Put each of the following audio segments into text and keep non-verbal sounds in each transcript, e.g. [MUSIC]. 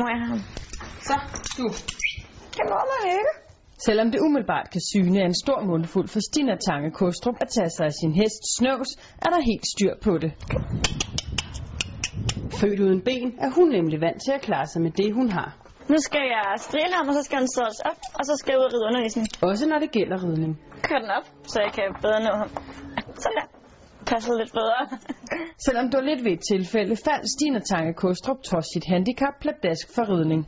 Må jeg have ham? Så, du. Det må man ikke. Selvom det umiddelbart kan syne af en stor mundfuld for Stina Tange Kostrup at tage sig af sin hest Snøvs, er der helt styr på det. Født uden ben er hun nemlig vant til at klare sig med det, hun har. Nu skal jeg strile ham, og så skal han sås op, og så skal jeg ud og ride undervisning. Også når det gælder ridning. Kør den op, så jeg kan bedre nå ham. Sådan der. Passer lidt bedre. Selvom det var lidt ved et tilfælde, faldt Stina Tange Kostrup trods sit handicap pladask for ridning.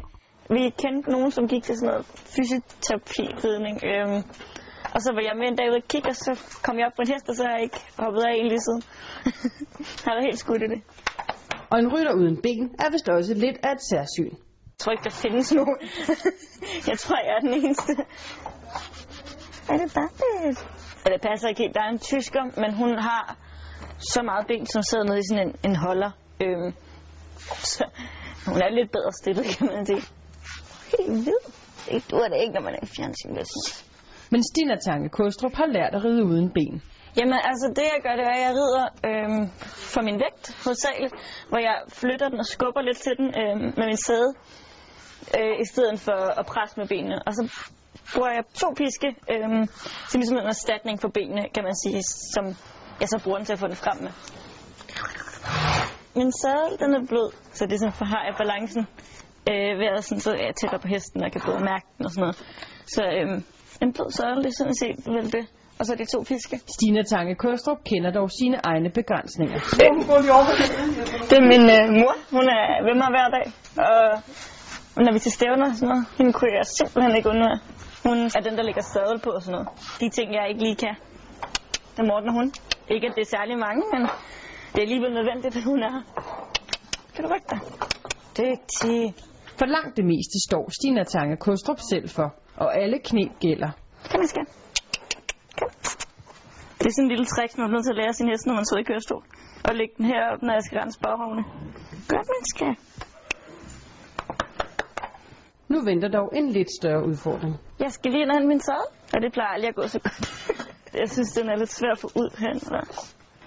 Vi kendte nogen, som gik til sådan noget fysioterapi-ridning. Øhm, og så var jeg med en dag ude og kigge, og så kom jeg op på en hest, og så har jeg ikke hoppet af en lige siden. [LAUGHS] jeg har været helt skudt i det. Og en rytter uden ben er vist også lidt af et særsyn. Jeg tror ikke, der findes nogen. [LAUGHS] jeg tror, jeg er den eneste. Er det Babette? Ja, det passer ikke helt. Der er en tysker, men hun har så meget ben, som sidder nede i sådan en, en holder. Øhm, så hun er lidt bedre stillet, [LAUGHS] kan man sige. Helt hvid. Det duer det ikke, når man er i fjernsyn. Men Stina Tange Kostrup har lært at ride uden ben. Jamen, altså det jeg gør, det er, at jeg rider øhm, for min vægt hovedsageligt, hvor jeg flytter den og skubber lidt til den øhm, med min sæde, øh, i stedet for at presse med benene. Og så bruger jeg to piske, øhm, som ligesom en erstatning for benene, kan man sige, som jeg så bruger den til at få den frem med. Min sadel, den er blød, så det er sådan, for har jeg balancen øh, ved at sådan, så jeg tættere på hesten, og kan både mærke den og sådan noget. Så øhm, en blød sadel, det er sådan set vel det. Og så de to piske. Stina Tange Kostrup kender dog sine egne begrænsninger. Det er min øh, mor. Hun er ved mig hver dag. Og når vi til stævner og sådan noget, hende kunne jeg simpelthen ikke undvære. Hun er den, der lægger sadel på og sådan noget. De ting, jeg ikke lige kan. Det er Morten og hun. Ikke, at det er særlig mange, men det er alligevel nødvendigt, at hun er her. Kan du rykke dig? Dygtig. For langt det meste står Stina Tange Kostrup selv for, og alle knep gælder. Kom, jeg skal. Kom. Det er sådan en lille trick, man er nødt til at lære sin hest, når man sidder i kørestol. Og lægge den herop, når jeg skal rense baghovene. Godt, man skal. Nu venter dog en lidt større udfordring. Jeg skal lige ind og hente min sadel, og det plejer aldrig at gå så godt. [LAUGHS] jeg synes, den er lidt svær at få ud hen.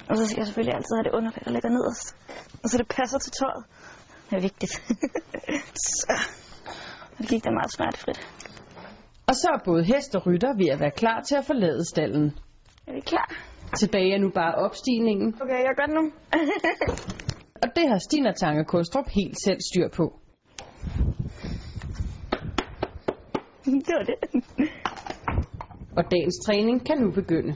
Og så skal jeg selvfølgelig altid have det underlag, der ligger nederst. Og så det passer til tøjet. Det er vigtigt. [LAUGHS] så. Og det gik da meget smertefrit. Og så er både hest og rytter ved at være klar til at forlade stallen. Er vi klar? Tilbage er nu bare opstigningen, Okay, jeg gør det nu. [LAUGHS] og det har Stina Tange Kostrup helt selv styr på. [LAUGHS] det var det. Og dagens træning kan nu begynde.